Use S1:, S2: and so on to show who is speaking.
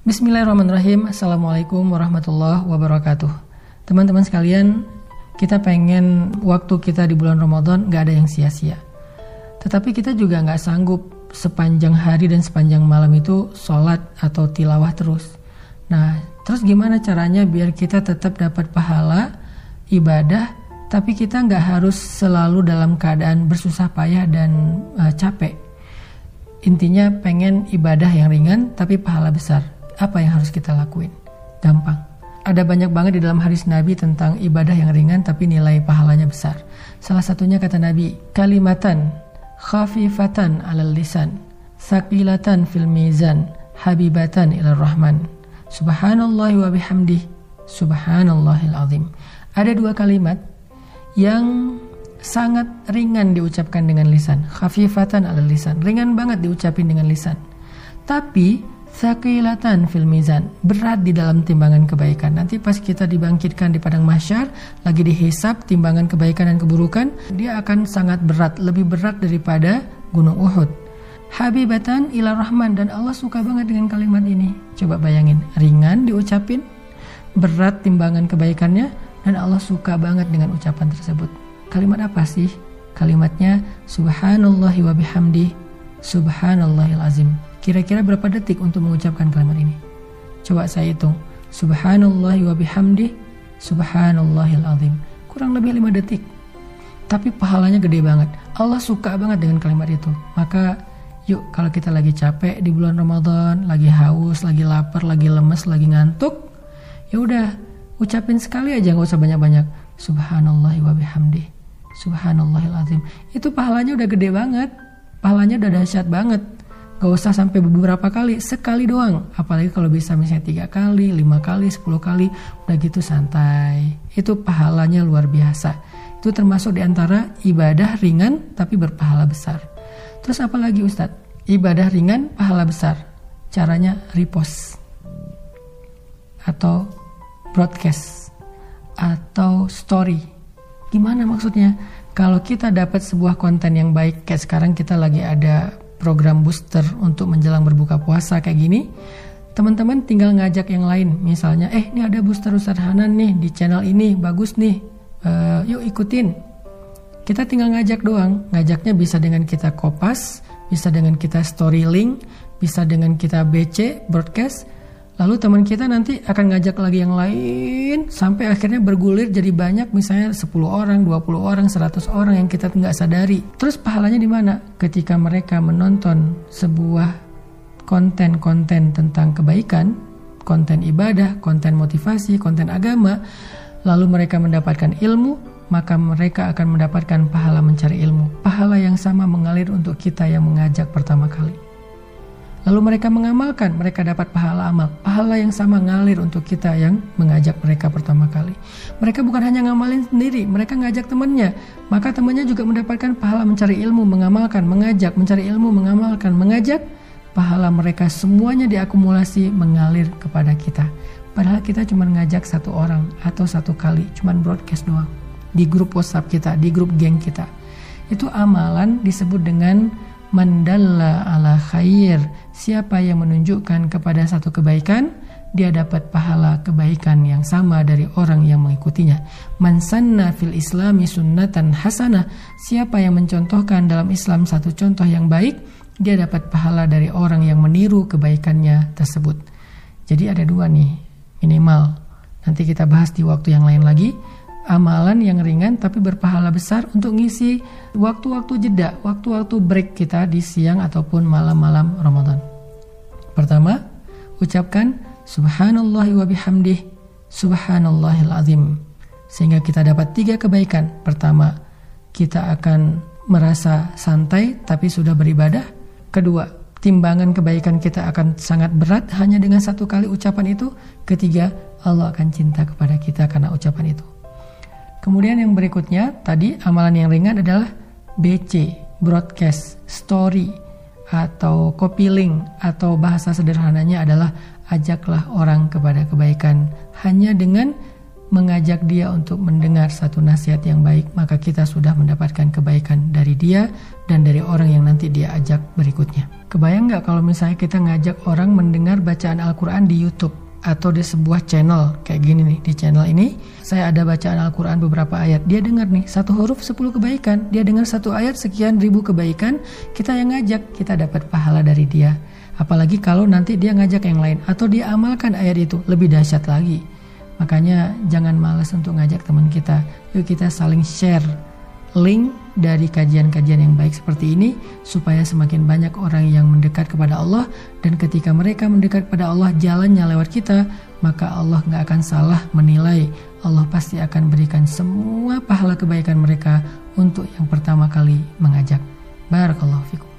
S1: Bismillahirrahmanirrahim. Assalamualaikum warahmatullahi wabarakatuh. Teman-teman sekalian, kita pengen waktu kita di bulan Ramadan gak ada yang sia-sia. Tetapi kita juga gak sanggup sepanjang hari dan sepanjang malam itu sholat atau tilawah terus. Nah, terus gimana caranya biar kita tetap dapat pahala ibadah, tapi kita nggak harus selalu dalam keadaan bersusah payah dan uh, capek. Intinya pengen ibadah yang ringan tapi pahala besar apa yang harus kita lakuin? Gampang. Ada banyak banget di dalam hadis Nabi tentang ibadah yang ringan tapi nilai pahalanya besar. Salah satunya kata Nabi, kalimatan khafifatan alal lisan, sakilatan fil mizan, habibatan ila rahman. Subhanallah wa bihamdih, subhanallahil azim. Ada dua kalimat yang sangat ringan diucapkan dengan lisan, khafifatan alal lisan, ringan banget diucapin dengan lisan. Tapi Sakilatan fil mizan, berat di dalam timbangan kebaikan. Nanti pas kita dibangkitkan di padang mahsyar, lagi dihisap timbangan kebaikan dan keburukan, dia akan sangat berat, lebih berat daripada gunung Uhud. Habibatan ila rahman dan Allah suka banget dengan kalimat ini. Coba bayangin, ringan diucapin, berat timbangan kebaikannya, dan Allah suka banget dengan ucapan tersebut. Kalimat apa sih? Kalimatnya subhanallahi wa bihamdi subhanallahil azim. Kira-kira berapa detik untuk mengucapkan kalimat ini? Coba saya hitung. Subhanallah wa bihamdi subhanallahil azim. Kurang lebih 5 detik. Tapi pahalanya gede banget. Allah suka banget dengan kalimat itu. Maka yuk kalau kita lagi capek di bulan Ramadan, lagi haus, lagi lapar, lagi lemes, lagi ngantuk, ya udah ucapin sekali aja nggak usah banyak-banyak. Subhanallah wa bihamdi subhanallahil azim. Itu pahalanya udah gede banget. Pahalanya udah dahsyat banget. Gak usah sampai beberapa kali, sekali doang. Apalagi kalau bisa misalnya tiga kali, lima kali, sepuluh kali, udah gitu santai. Itu pahalanya luar biasa. Itu termasuk di antara ibadah ringan tapi berpahala besar. Terus apa lagi Ustadz? Ibadah ringan, pahala besar. Caranya repost atau broadcast atau story. Gimana maksudnya? Kalau kita dapat sebuah konten yang baik, kayak sekarang kita lagi ada program booster untuk menjelang berbuka puasa kayak gini, teman-teman tinggal ngajak yang lain. Misalnya, eh ini ada booster Ustaz Hanan nih di channel ini, bagus nih, uh, yuk ikutin. Kita tinggal ngajak doang. Ngajaknya bisa dengan kita kopas, bisa dengan kita story link, bisa dengan kita BC, broadcast, Lalu teman kita nanti akan ngajak lagi yang lain sampai akhirnya bergulir jadi banyak misalnya 10 orang, 20 orang, 100 orang yang kita nggak sadari. Terus pahalanya di mana? Ketika mereka menonton sebuah konten-konten tentang kebaikan, konten ibadah, konten motivasi, konten agama, lalu mereka mendapatkan ilmu, maka mereka akan mendapatkan pahala mencari ilmu. Pahala yang sama mengalir untuk kita yang mengajak pertama. Lalu mereka mengamalkan, mereka dapat pahala amal. Pahala yang sama ngalir untuk kita yang mengajak mereka pertama kali. Mereka bukan hanya ngamalin sendiri, mereka ngajak temannya. Maka temannya juga mendapatkan pahala mencari ilmu, mengamalkan, mengajak, mencari ilmu, mengamalkan, mengajak. Pahala mereka semuanya diakumulasi mengalir kepada kita. Padahal kita cuma ngajak satu orang atau satu kali, cuma broadcast doang. Di grup WhatsApp kita, di grup geng kita. Itu amalan disebut dengan mandalla ala khair siapa yang menunjukkan kepada satu kebaikan dia dapat pahala kebaikan yang sama dari orang yang mengikutinya. Man sanna fil islami sunnatan hasanah. Siapa yang mencontohkan dalam Islam satu contoh yang baik dia dapat pahala dari orang yang meniru kebaikannya tersebut. Jadi ada dua nih minimal. Nanti kita bahas di waktu yang lain lagi. Amalan yang ringan tapi berpahala besar untuk ngisi waktu-waktu jeda, waktu-waktu break kita di siang ataupun malam-malam Ramadan. Pertama, ucapkan subhanallah wa bihamdih subhanallahil azim. Sehingga kita dapat tiga kebaikan. Pertama, kita akan merasa santai tapi sudah beribadah. Kedua, timbangan kebaikan kita akan sangat berat hanya dengan satu kali ucapan itu. Ketiga, Allah akan cinta kepada kita karena ucapan itu. Kemudian yang berikutnya tadi amalan yang ringan adalah BC, broadcast, story atau copy link atau bahasa sederhananya adalah ajaklah orang kepada kebaikan hanya dengan mengajak dia untuk mendengar satu nasihat yang baik, maka kita sudah mendapatkan kebaikan dari dia dan dari orang yang nanti dia ajak berikutnya. Kebayang nggak kalau misalnya kita ngajak orang mendengar bacaan Al-Quran di YouTube atau di sebuah channel kayak gini nih di channel ini saya ada bacaan Al-Quran beberapa ayat. Dia dengar nih satu huruf sepuluh kebaikan. Dia dengar satu ayat sekian ribu kebaikan kita yang ngajak kita dapat pahala dari dia. Apalagi kalau nanti dia ngajak yang lain atau dia amalkan ayat itu lebih dahsyat lagi. Makanya jangan males untuk ngajak teman kita. Yuk kita saling share link dari kajian-kajian yang baik seperti ini supaya semakin banyak orang yang mendekat kepada Allah. Dan ketika mereka mendekat kepada Allah jalannya lewat kita maka Allah nggak akan salah menilai. Allah pasti akan berikan semua pahala kebaikan mereka untuk yang pertama kali mengajak. Barakallahu fikum